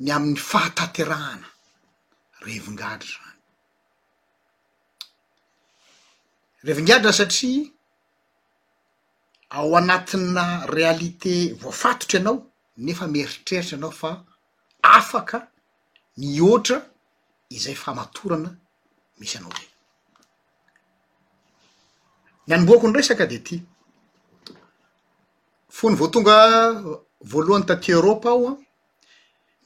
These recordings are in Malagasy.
ny amin'ny fahataterahana revin-gadra izany. Revin-gadra satria ao anatina réalité voafatotra ianao nefa mieritreritra ianao fa afaka mihoatra izay famatorana misy anao be. Ny anombohako ny resaka dia ity, fony vao tonga voalohany taty Eoropa aho an,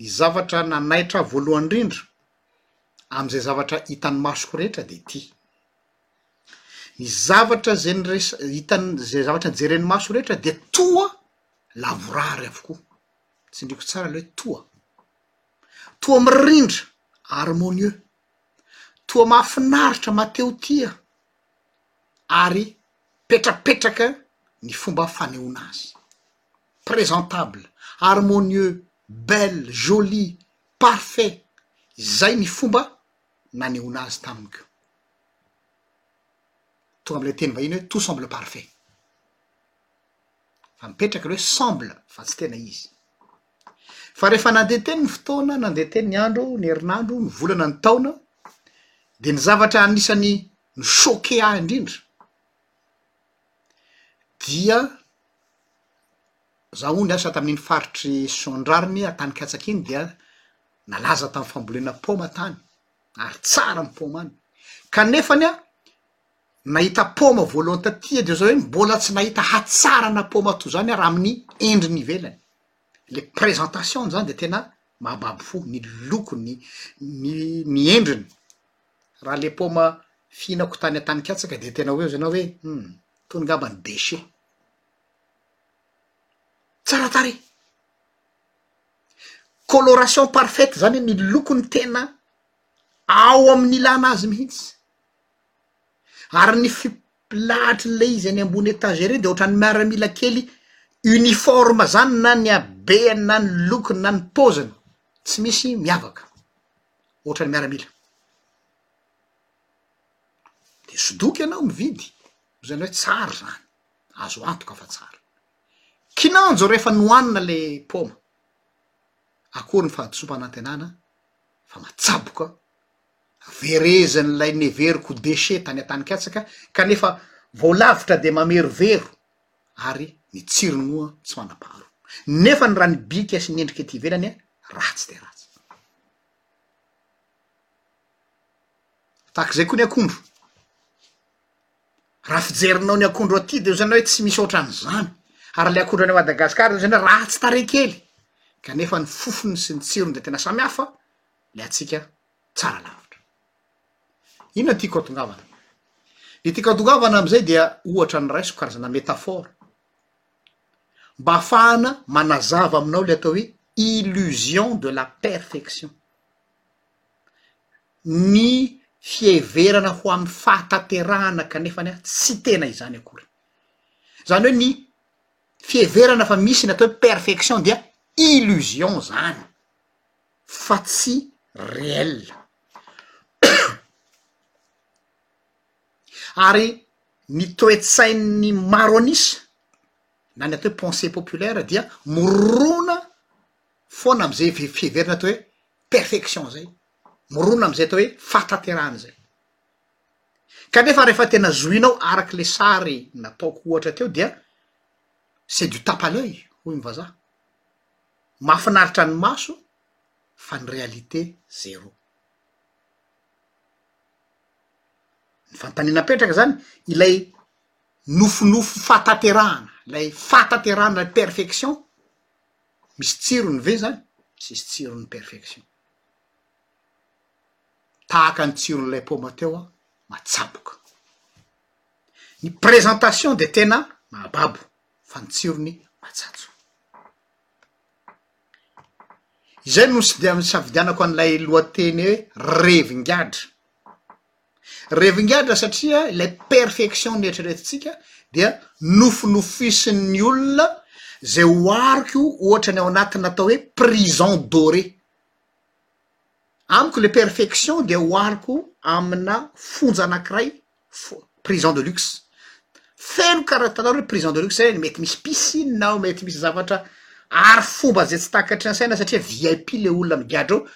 Ny zavatra nanaitra ahy voalohany indrindra amin'izay zavatra hitan'ny masoko rehetra dia ity, ny zavatra zay niresa- hitan'ny- zay zavatra nijeren'ny maso rehetra dia toa lavorary avokoa, tsindriako tsara le hoe toa, toa mirindra, harmonieux, toa mahafinaritra, mahatehotia ary petrapetraka ny fomba fanehoana azy. présentable, harmonieux, belle, jolie, parfait, izay ny fomba nanehoana azy tamiko. Tonga amin'ilay teny vahiny hoe tout semble parfait. Fa mipetraka ilay hoe semble fa tsy tena izy. Fa rehefa nandeha teny ny fotoana, nandeha teny ny andro, ny herinandro, ny volana, ny taona, dia ny zavatra anisany ni-choquer ahy indrindra, dia za hono niasa tamin'iny faritry Soandrariny Antanikatsaka iny dia nalaza tamin'ny fambolena paoma tany ary tsara ny paoma any kanefany aho nahita paoma voalohany taty dia zao hoe mbola tsy nahita hatsarana paoma toy zany aho raha amin'ny endriny ivelany le présentation-ny zany de tena mahababo fo ny lokony ny ny endriny. Raha le paoma fihinako tany an-tanin-katsaka dia tena hoe ozinao hoe hum, tony ngamba ny déchets. Tsara tarehy. Coloration parfaite zany hoe ny lokony tena ao amin'ny ilàna azy mihitsy. Ary ny fi- lahatr'ilay izy any ambony étagère eny dia ohatran'ny miaramila kely uniforme zany na ny habeny na ny lokony na ny paoziny, tsy misy miavaka. ohatran'ny miaramila. De sodoky ianao mividy, no zany hoe tsara zany, azo antoka fa tsara. Kinanjo rehefa nohanina le paoma, akory ny fahadisoam-panantenana fa matsaboka, verezin'ilay neveriko déchet tany an-tany katsaka, kanefa vao lavitra de mamerovero. ary ny tsirony moa tsy manam-paharoa. Nefa ny raha ny bika sy ny endrika ety ivelany, ratsy dia ratsy. Tahaka izay koa ny akondro. Raha fijerinao ny akondro aty dia ohatrany hoe tsy misy ohatran'izany, ary ilay akondro any Madagasikara dia ohatrany hoe ratsy tarehy kely, kanefa ny fofony sy ny tsirony dia tena samy hafa, ilay antsika tsara lavitra. Inona ny tiako hatongavana? Ny tiako hatongavana amin'izay dia ohatra ny raisiko, karazana métaphore, mba hahafahana manazava aminao ilay atao hoe illusion de la perfection, ny fiheverana ho amin'ny fahatanterahana kanefa anie tsy tena izany akory, izany hoe ny fiheverana fa misy ny atao hoe perfection dia illusion izany. fa tsy réel ary ny toe-tsain'ny maro an'isa na ny atao hoe pensée populaire dia mirona foana am'izay ve- fiheverana atao hoe perfection zay mirona am'izay atao hoe fahatanterahana zay kanefa rehefa tena zohinao araky le sary nataoko ohatra teo dia c'est du tape à l'oeil hoy ny vazaha. Mahafinaritra ny maso fa ny réalité zéro. Ny fanontaniana apetraka zany ilay nofinofy fahatanterahana, lay fahatanterahana lay perfection misy tsirony ve zany? Tsisy tsirony ny perfection. Tahaka ny tsiron'ilay paoma teo aho matsaboka. Ny présentation dia tena mahababo. fa ny tsirony matsatso. Izay no nisafidianako an'ilay lohateny hoe revin-gadra. Revin-gadra satria ilay perfection nieritreretintsika dia nofinofisin'ny olona zay ho ariko ohatra ny ao anaty natao hoe prison doré. Amiko le perfection dia ho ariko amina fonja anankiray fo- prison de luxe feno kara hitanareo hoe prison de luxe reny mety misy piscine ao mety misy zavatra ary fomba zay tsy takatry ny saina satria vip le olona migadra ao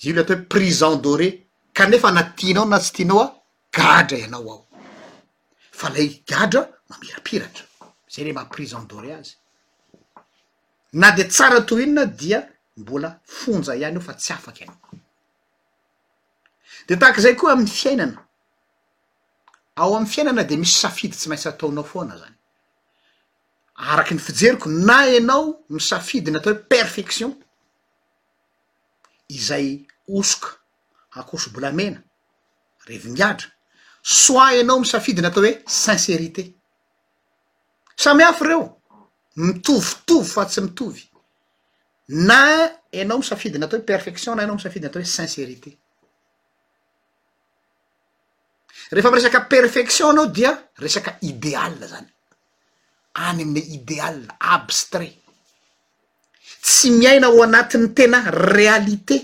zay le atao hoe prison doré kanefa na tianao na tsy tianao a gadra ianao ao fa lay gadra mamirapiratra zay le maha prison doré azy na de tsara toy inona dia mbola fonja ihany io fa tsy afaka ianao de tahaka izay koa amin'ny fiainana ao amin'ny fiainana de misy safidy tsy maintsy ataonao foana zany araky ny fijeriko na ianao misafidy ny atao hoe perfection izay hosoka hakoso-bolamena revin-gadra soit ianao misafidy ny atao hoe sincérité samy hafa ireo mitovitovy fa tsy mitovy Na enao misafidy ny atao hoe perfection na enao misafidy ny atao hoe sincerité. Rehefa miresaka perfection anao dia resaka ideal zany, any amle ideal abstrait, tsy miaina ao anatin'ny tena réalité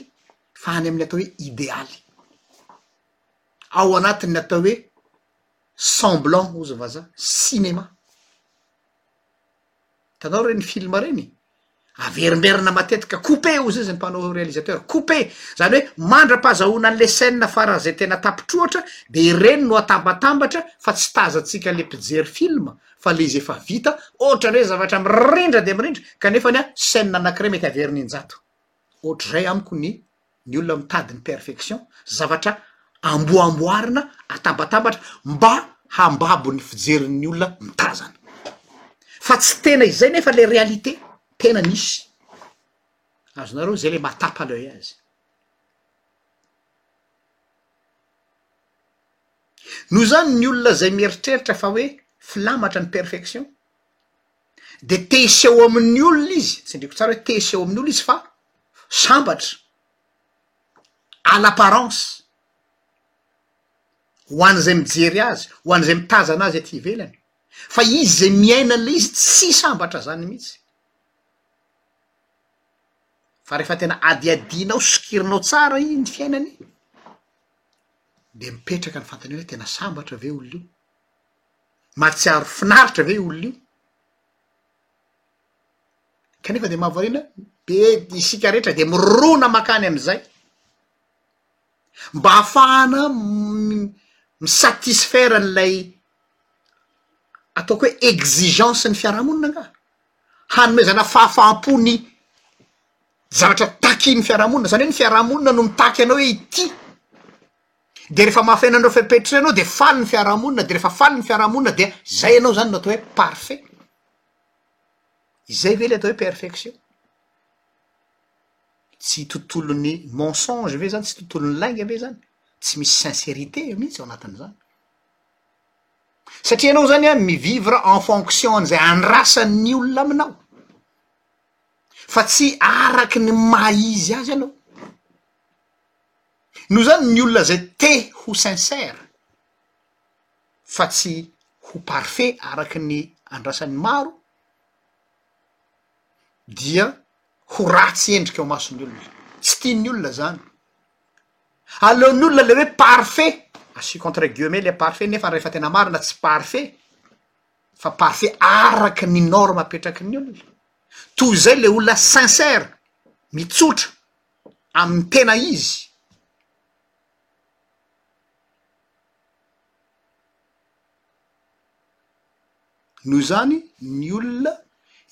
fa any amin'ny atao hoe idealy, ao anatin'ny atao hoe semblant hozy vazaha, cinéma. hitanao reny film reny averimberina matetika coupe ozy izy ny mpanao realisateur coupe zany hoe mandra-pahazahoana an'le chaine faran'izay tena tapitroatra de ireny no atambatambatra fa tsy tazantsika le mpijery film fa le izy efa vita ohatra ndray zavatra mirindra de mirindra kanefa ny a chaine anakiray mety averina injato ohatr'izay amiko ny ny olona mitady ny perfection, zavatra amboamboarina, atambatambatra mba hambabo ny fijerin'ny olona mitazana. Fa tsy tena izay nefa le réalité tena misy. Azonareo zay le maha tape à l'oeil azy. Noho izany ny olona izay mieritreritra fa hoe filamatra ny perfection, de te hiseho amin'ny olona izy, tsindriako tsara hoe te hiseho amin'ny olona izy fa sambatra à l'apparence ho an'izay mijery azy, ho an'izay mitazana azy aty ivelany fa izy izay miaina an'ilay izy tsy sambatra zany mihitsy fa rehefa tena adihadianao sokirinao tsara i ny fiainany de mipetraka ny fanontaniana hoe tena sambatra ve olona io. mahatsiaro finaritra ve io olona io kanefa de mahavariana be isika rehetra de mirona makany am'izay mba hahafahana misatisfaire an'ilay ataoko hoe exigence ny fiarahamonina angaha hanomezana fahafaham-po ny zavatra takin'ny fiarahamonina zany hoe ny fiarahamonina no mitaky anao hoe ity Dia rehefa mafy aina an'ireo fepetra ireo ianao dia faly ny fiarahamonina, dia rehefa faly ny fiarahamonina dia izay ianao izany no atao hoe parfait. Izay ve ilay atao hoe perfection? Tsy tontolon'ny mensonge ve izany, tsy tontolon'ny lainga ve izany? Tsy misy sincérité mihitsy ao anatin'izany. Satria ianao izany an, mi-vivre en fonction an'izay andrasan'ny olona aminao, fa tsy araky ny maha izy azy ianao. Noho izany, ny olona izay te ho sincère fa tsy ho parfait araka ny andrasan'ny maro dia ho ratsy endrika ao mason'ny olona. Tsy tian'ny olona izany. Aleon'ny olona ilay hoe parfait, asiako entre guillemets ilay parfait nefa raha efa tena marina tsy parfait fa parfait araka ny norme apetraky ny olona. Toy izay ilay olona sincère, mitsotra. amin'ny tena izy. Noho izany, ny olona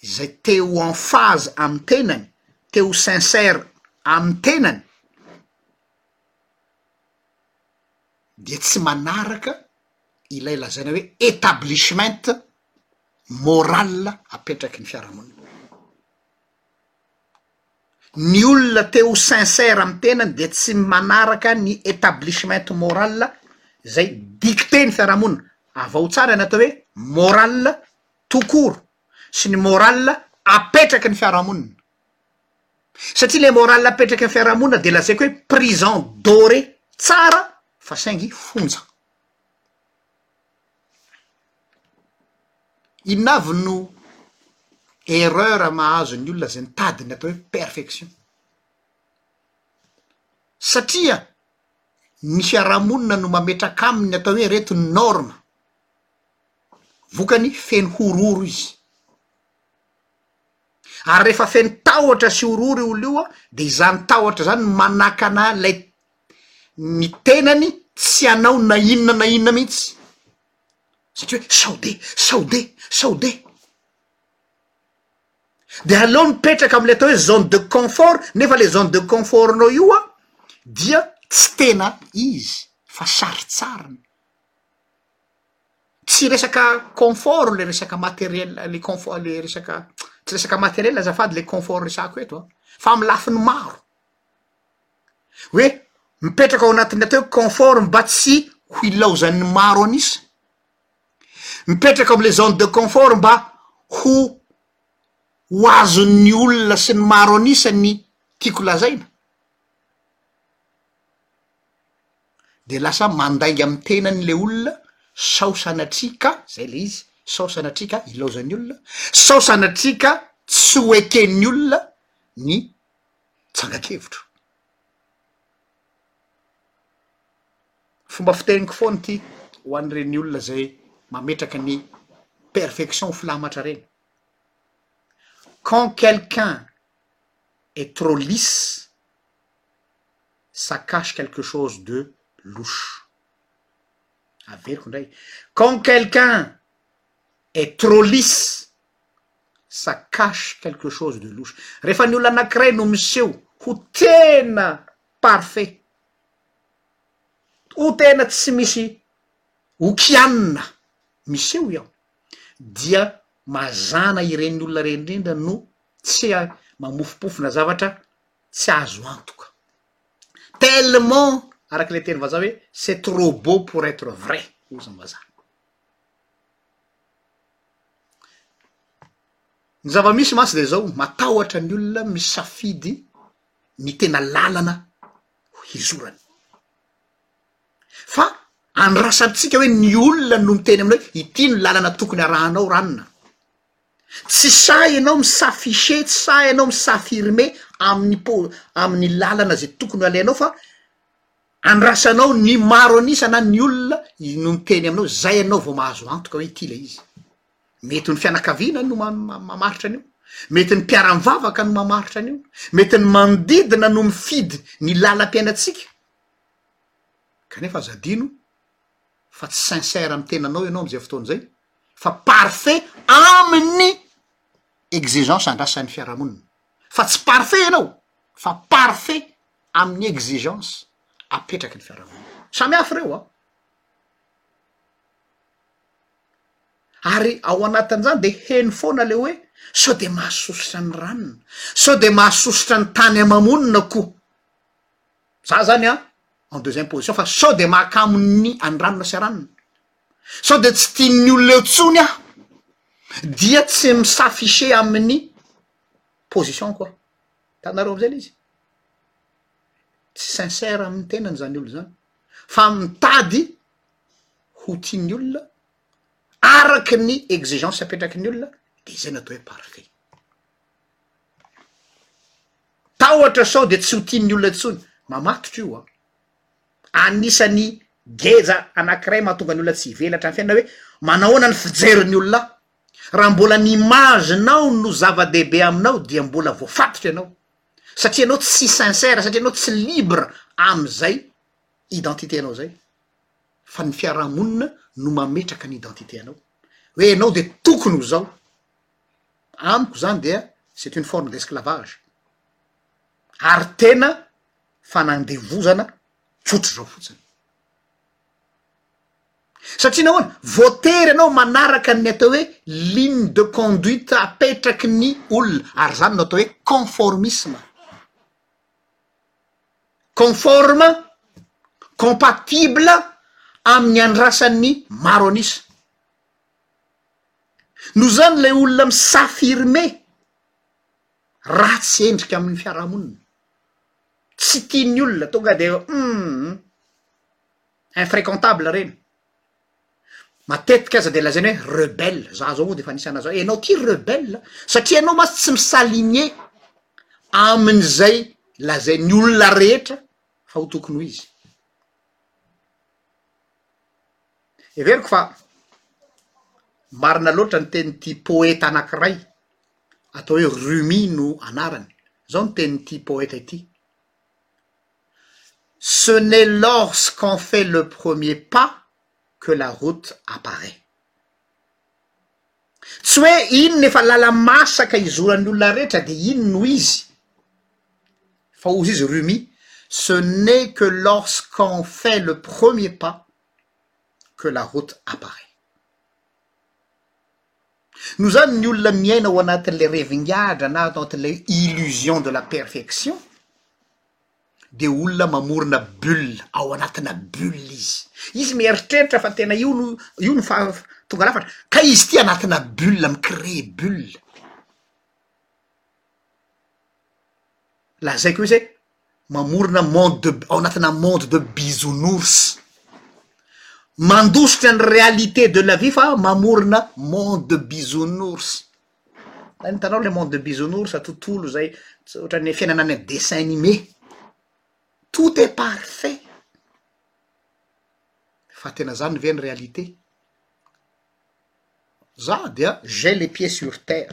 izay te ho en phase amin'ny tenany, te ho sincère amin'ny tenany, dia tsy manaraka ilay lazaina hoe etablishment moral apetraky ny fiarahamonina. Ny olona te ho sincère amin'ny tenany dia tsy manaraka ny etablishment moral izay dicter ny fiarahamonina, avao tsara ny atao hoe moral tout court sy ny moral apetraky ny fiarahamonina satria le moral apetraky ny fiarahamonina dia lazaiko hoe prison doré tsara fa saingy fonja. Inona avy no erreur mahazo ny olona izay mitady ny atao hoe perfection? Satria ny fiarahamonina no mametraka aminy ny atao hoe ireto ny normes, vokany feno horohoro izy. ary rehefa feno tahotra sy horohoro io olona io de izany tahotra zany no manakana lay ny tenany tsy hanao na inona na inona mihitsy satria hoe sao de sao de sao de de aleo mipetraka am'le atao hoe zone de confort nefa le zone de confort-nao io an dia tsy tena izy fa saritsariny. tsy resaka confort le resaka materiel le confort le resaka tsy resaka materiel azafady le confort resahako eto an fa amy lafiny maro hoe mipetraka ao anatin'ny atao hoe confort mba tsy ho ilaozan'ny maro an'isa mipetraka amle zone de confort mba ho ho azon'ny olona sy ny maro an'isa ny tiako lazaina de lasa mandainga amin'ny tenany le olona sao sanatria ka zay le izy sao sanatria ka ilaozan'ny olona sao sanatria ka tsy ho eken'ny olona ny tsangan-kevitro fomba fiteniko foana ity ho an'ireny olona zay mametraka ny perfection filamatra reny quand quelqu'un est trop lisse ça cache quelque chose de louche. Averiko indray, quand quelqu'un est trop lisse, ça cache quelque chose de louche. Rehefa ny olona anankiray no miseho ho tena parfait, ho tena tsy misy ho kianina, miseho i ao, dia mazàna ireny olona ireny indrindra no tsy mamofompofona zavatra. tsy azo antoka. Tellement araka ilay teny vazaha hoe c'est trop beau pour être vrai hoy izany vazaha. Ny zava-misy mantsy dia izao, matahotra ny olona misafidy ny tena lalana hizorany. Fa andrasantsika hoe ny olona no miteny aminao hoe ity no lalana tokony arahanao ranona. Tsy sahy ianao mi-s'afficher, tsy sahy ianao mi-s'affirmer amin'ny po- amin'ny làlana zay tokony ho alehanao fa andrasanao ny maro an'isa na ny olona no miteny aminao, zay ianao vao mahazo antoka hoe ity le izy. Mety ho ny fianakaviana no ma- ma- mamaritra an'io, mety ny mpiara-mivavaka no mamaritra an'io, mety ny manodidina no mifidy ny làlam-piainantsika, kanefa aza adino fa tsy sincère amin'ny tenanao ianao am'zay fotoana zay fa parfait amin'ny exigence andrasan'ny fiarahamonina, fa tsy parfait ianao fa parfait amin'ny exigence apetraky ny fiarahamonina, samy hafa ireo an! ary ao anatin'izany dia heno foana ilay hoe sao dia mahasosotra ny ranona, sao dia mahasosotra ny tany ama-monina koa, za zany an en deuxième position fa sao dia mahakamo ny andranona sy aranona. sao dia tsy tian'ny olona eo tsony aho dia tsy mi-s'afficher amin'ny position-ko aho, hitanareo amzay le izy tsy sincère amin'ny tenany zany olona zany fa mitady ho tian'ny olona araky ny exigence apetraky ny olona de zay no atao hoe parfait, tahotra sao dia tsy ho tian'ny olona intsony, mamatotra io an. anisan'ny geja anankiray mahatonga ny olona tsy hivelatra ny fiainana hoe manao ahoana ny fijerin'ny olona ahy? Raha mbola ny image-nao no zava-dehibe aminao dia mbola voafatotra ianao satria ianao tsy sincère, satria ianao tsy libre amin'izay identité-nao izay fa ny fiarahamonina no mametraka ny identité-nao hoe ianao dia tokony ho izao, amiko izany dia c'est une forme d'esclavage ary tena. fanandevozana tsotra zao fotsiny satria nahoana voatery ianao manaraka ny atao hoe ligne de conduite apetraky ny olona ary zany no atao hoe conformisme conforme compatible amin'ny andrasan'ny maro an'isa noho zany lay olona mi-s'affirmer ratsy endrika amin'ny fiarahamonina, tsy tian'ny olona, tonga dia humm infréquentable ireny, matetika aza dia lazaina hoe rebelle, za zao moa dia efa nisy an'zao, ianao ity rebelle satria ianao mantsy tsy mi-s'aligner amin'izay lazain'ny olona rehetra fa ho tokony ho izy. Heveriko fa marina loatra ny tenin'ity poeta anankiray atao hoe Rumi no anarany, izao no tenin'ity poeta ity, Ce n'est lorsqu'on fait le premier pas que la route apparaît. Tsy hoe iny no efa lala-masaka izoran'ny olona rehetra dia iny no izy, fa hozy izy Rumi, Ce n'est que lorsqu'on fait le premier pas que la route apparaît. Noho izany ny olona miaina ao anatin'ilay revin-gadra na anatin'ilay illusion de la perfection dia olona mamorona bulle, ao anatina bulle izy. Izy mieritreritra fa tena io no io no faha- tonga lafatra ka izy ity anatina bulle, mi-creer bulle. lazaiko mihitsy hoe mamorona monde de bi- ao anatinà monde de bisounours, mandositra ny réalité de la vie fa mamorona monde de bisounours, any hitanao lay monde de bisounours, tontolo zay ts- ohatran'ny hoe fiainana any dessin animé, tout est parfait, fa tena zany ve ny réalité? za dia j'ai les pieds sur terre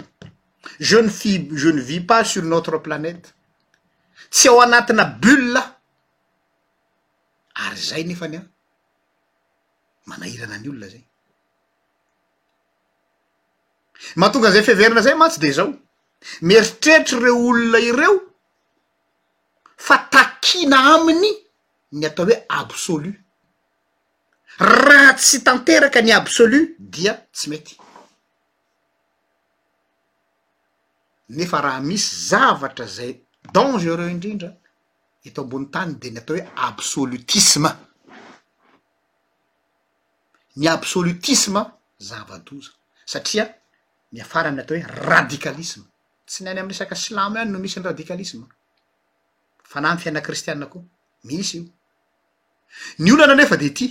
je ne fis- je ne vis pas sur une autre planète tsy ao anatina bulle aho ary zay nefany an manahirana ny olona zay mahatonga an'izay fiheverana zay mantsy de zao mieritreritra ireo olona ireo fa takina aminy ny atao hoe absolu Raha tsy tanteraka ny absolu dia tsy mety. Nefa raha misy zavatra zay dangereux indrindra eto ambony tany dia ny atao hoe absolutisme. Ny absolutisme zava-doza satria miafara amin'ny atao hoe radicalisme. Tsy ny any amin'ny resaka silamo ihany no misy ny radicalisme fa na amin'ny fiaina kristiana koa misy io. Ny olana anefa dia ity,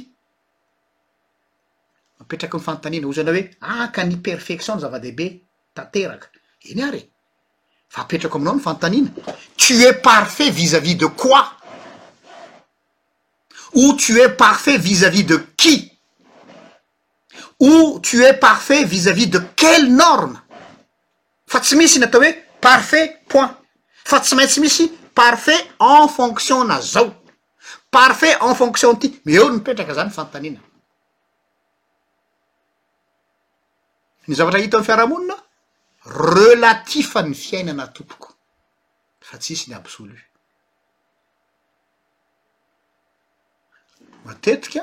mapetraky ny fanontaniana, hoy zany aho hoe haka ny perfection no zava-dehibe tanteraka, eny ary e! fa apetrako aminao ny fanontaniana, tu es parfait vis à vis de quoi? ou tu es parfait vis à vis de qui? ou tu es parfait vis à vis de quelle norme? fa tsy misy ny atao hoe parfait point, fa tsy maintsy misy parfait en fonction-na zao, parfait en fonction ity eo no mipetraka zany fanontaniana ny zavatra hita am fiarahamonina relatif an'ny fiainana tompoko fa tsisy ny absolu matetika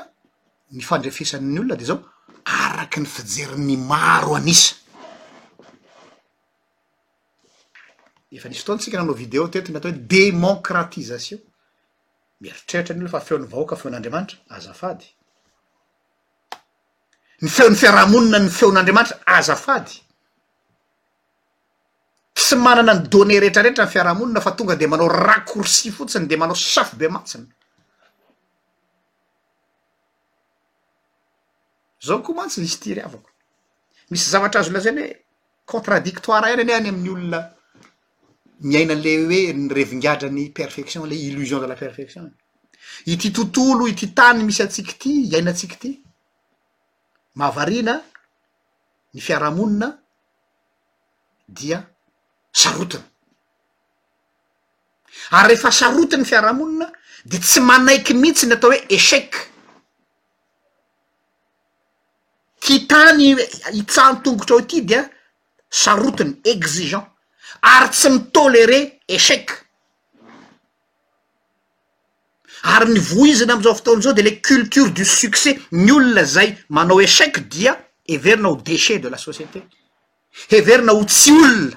ny fandrefesan'ny olona de zao araky ny fijerin'ny maro an'isa Efa nisy fotoana tsika nanao video teto ny atao hoe démoncratisation. Mieritreritra ny olona fa feon'ny vahoaka feon'Andriamanitra, azafady. Ny feon'ny fiarahamonina ny feon'Andriamanitra, azafady. Tsy manana ny données rehetrarehetra ny fiarahamonina fa tonga dia manao raccourci fotsiny dia manao safo be mantsina. zao koa mantsy nisy ity ry havako misy zavatra azo lazaina hoe contradictoire aina anie any amin'ny olona miaina an'le hoe ny revin-gadran'ny perfection le illusion de la perfection e ity tontolo ity tany misy antsika ity iainantsika ity mahavariana ny fiarahamonina dia sarotiny ary rehefa sarotiny fiarahamonina de tsy manaiky mihitsy ny atao hoe echec Ty tany hitsahan-tongotrao ity dia sarotiny, exigeant, ary tsy mi-tolerer échec, ary ny voizina am'zao fotoana zao de le culture du succès, ny olona zay manao échec dia heverina ho déchet de la société, heverina ho tsy olona,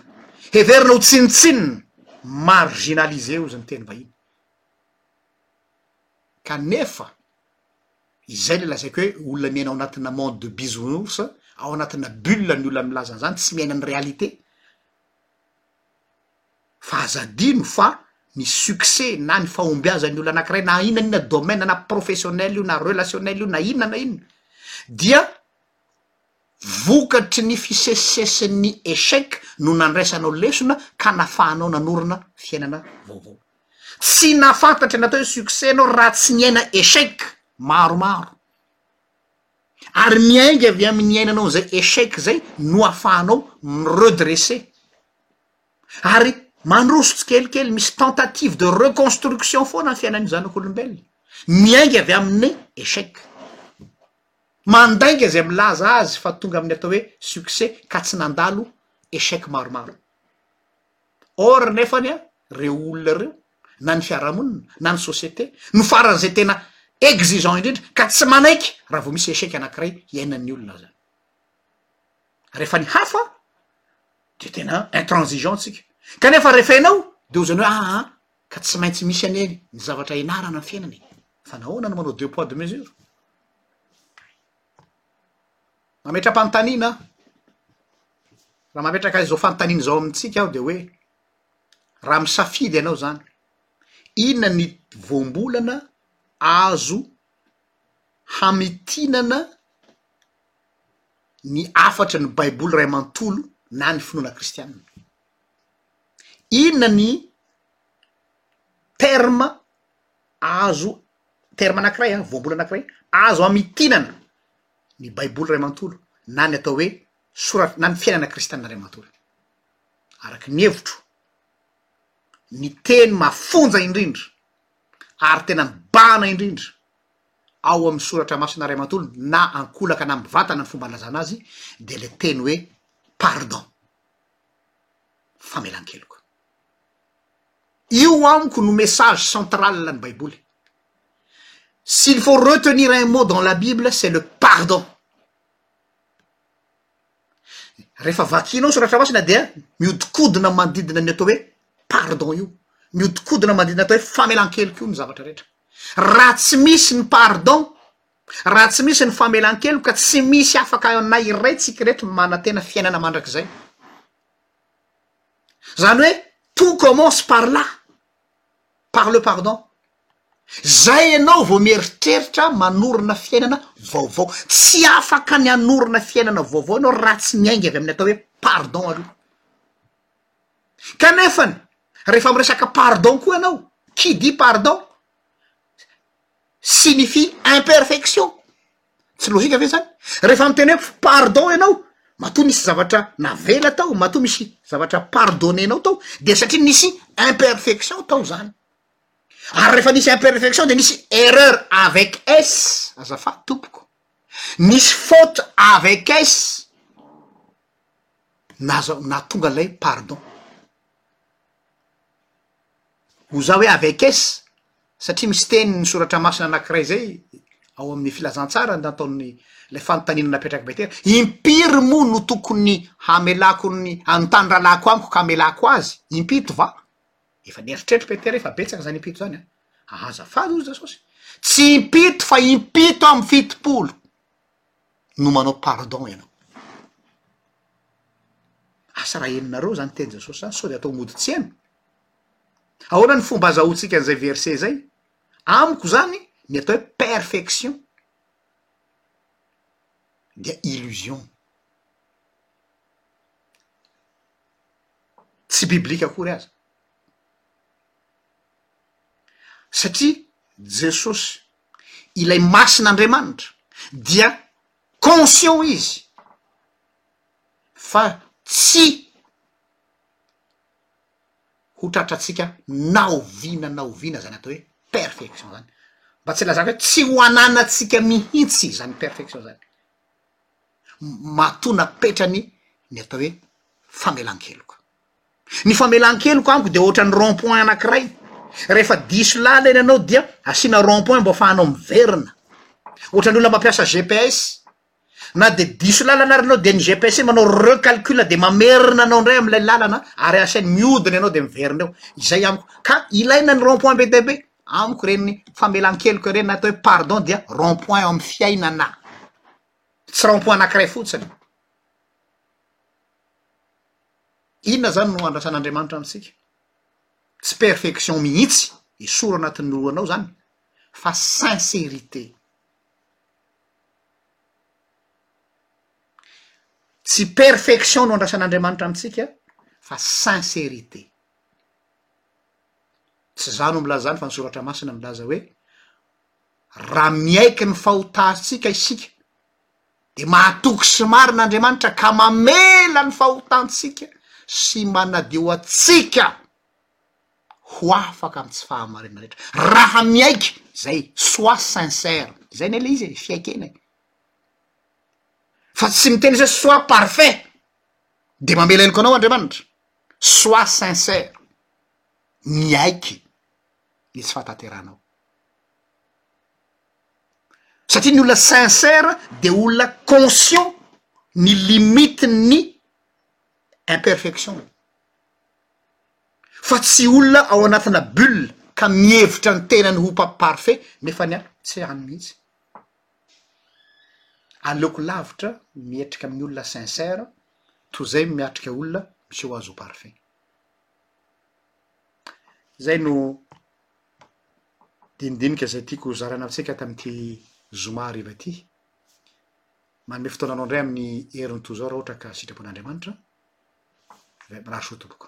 heverina ho tsinontsinona, marginalisé hozy ny teny vahiny. kanefa izay le lazaiko hoe olona miaina ao anatina monde de bisounours a, ao anatina bulle ny olona milaza an'izany, tsy miaina ny réalité, fa aza adino fa ny succès na ny fahombiazan'ny olona anankiray na inona na inona domaine na professionnel io na relationnel io na inona na inona dia vokatry ny fisesisesin'ny échec no nandraisanao lesona ka nafahanao nanorina fiainana vaovao. Tsy nahafantatra ny atao hoe succès ianao raha tsy niaina échec maromaro. Ary miainga avy amin'ny niainanao izay échec izay no ahafahanao mi-redresser. Ary mandroso tsikelikely, misy tentative de reconstruction foana ny fiainan'ny zanak'olombelona. Miainga avy amin'ny échec. Mandainga izay milaza azy fa tonga amin'ny atao hoe succès ka tsy nandalo échec maromaro. or nefany an reo olona reo na ny fiarahamonina na ny société no faran'izay tena exigeant indrindra ka tsy manaiky raha vao misy échec anakiray hiainan'ny olona zany rehefa ny hafa de tena intransigeant tsika kanefa rehefa ianao de ozany hoe aa ah, ka tsy maintsy misy anie ny zavatra enarana ny fiainana e fa nahoana no manao deux poids de mesure Mametra-panontaniana aho. Raha mametraka izao fanontaniana izao amintsika aho dia hoe, raha misafidy ianao izany, inona ny voambolana azo hamitinana ny hafatry ny Baiboly iray manontolo na ny finoana kristianina? Inona ny terma azo, terma anankiray an, voambolana anankiray azo hamitinana? ny Baiboly iray manontolo na ny atao hoe soratry na ny fiainana kristianina iray manontolo. Araky ny hevitro, ny teny mafonja indrindra ary tena mibahana indrindra ao amin'ny soratra masina iray manontolo na ankolaka na mivantana ny fomba nilazana azy dia le teny hoe pardon, famelan-keloka. Io amiko no message central ny baiboly. S'il faut retenir un mot dans la bible c'est le pardon. Rehefa vakianao soratra masina dia miodikodina manodidina ny atao hoe pardon io. Miodikodina manodidina atao hoe famelankeloka io ny zavatra rehetra. Raha tsy misy ny pardon, raha tsy misy ny famelankeloka tsy misy afaka na iray tsika ireto manantena fiainana mandrakizay. zany hoe tout commence par là, par le pardon, zay enao vao mieritreritra manorina fiainana vaovao, tsy afaka ny hanorina fiainana vaovao enao raha tsy miainga avy amin'ny atao hoe pardon aloha, kanefany rehefa miresaka pardon koa enao, qui dit pardon signifie imperfection. tsy logika ve zany rehefa miteny hoe pardon ianao matoa misy zavatra navela tao matoa misy zavatra pardonne-nao tao de satria nisy imperfection tao zany ary rehefa nisy imperfection de nisy erreur avec es azafa tompoko nisy faute avec es nazao nahatonga lay pardon Ho za hoe avec S, satria misy teny ny soratra masina anankiray izay ao amin'ny filazantsara nataon'ny ilay fanontaniana napetrak'i Petera, impiry moa no tokony hamelako ny hanontany rahalahiko amiko ka hamelako azy? Impito va? Efa nieritreritra i Petera hoe fa betsaka izany impito izany an! Hahaza faly hoy Jesosy, tsy impito fa impito amby fitopolo! no manao pardon ianao. Asa raha henonareo zany teny Jesosy zany sao de atao mody tsena? Ahoana ny fomba azahoantsika an'izay verset izay? Amiko zany ny atao hoe perfection dia illusion. Tsy biblique akory aza. Satria Jesosy ilay masina Andriamanitra dia conscient izy fa tsy ho tratrantsika na oviana na oviana zany atao hoe perfection zany, mba tsy lazako hoe tsy ho ananantsika mihitsy zany perfection zany, matoa napetrany ny atao hoe famelan-keloka. Ny famelan-keloka amiko dia ohatran'ny rond point anankiray, rehefa diso lalana ianao dia asiana rond point mba afahanao miverina, ohatran'ny olona mampiasa GPS, na dia diso lalana ary ianao dia ny GPS iny manao recalcul dia mamerina anao indray amin'ilay lalana ary asainy mihodina ianao dia miverina eo, izay amiko, ka ilaina ny rond point be dia be, amiko ireny famelan-keloka ireny na atao hoe pardon dia rond point eo amin'ny fiainana, tsy rond point anankiray fotsiny. Inona izany no andrasan'Andriamanitra amintsika? Tsy perfection mihitsy hisoro anatin'ny lohanao izany fa sincérité. Tsy perfection no andrasan'Andriamanitra amintsika fa sincérité. Tsy izaho no milaza izany fa ny soratra masina milaza hoe raha miaiky ny fahotantsika isika dia mahatoky sy marina Andriamanitra ka mamela ny fahotantsika sy manadio antsika ho afaka amin'ny tsy fahamarinana rehetra raha miaiky izay, soit sincère, izay ne le izy e, fiaikena e, fa tsy miteny izy hoe soit parfait dia mamela heloka anao Andriamanitra, soit sincère, miaiky ny tsy fahatanterahanao. satria ny olona sincère de olona conscient ny limite ny imperfection-ny fa tsy olona ao anatina bulle ka mihevitra ny tenany ho parfait nefa ny ahy tsy any mihitsy aleoko lavitra miatrika amin'ny olona sincère toy izay miatrika olona miseho azy ho parfait zay no dinidinika izay tiako hozaraina amintsika tamin'ity zoma hariva ity. Manome fotoananao indray amin'ny heriny toy izao raha ohatra ka sitrapon'Andriamanitra. Mirary soa tompoko.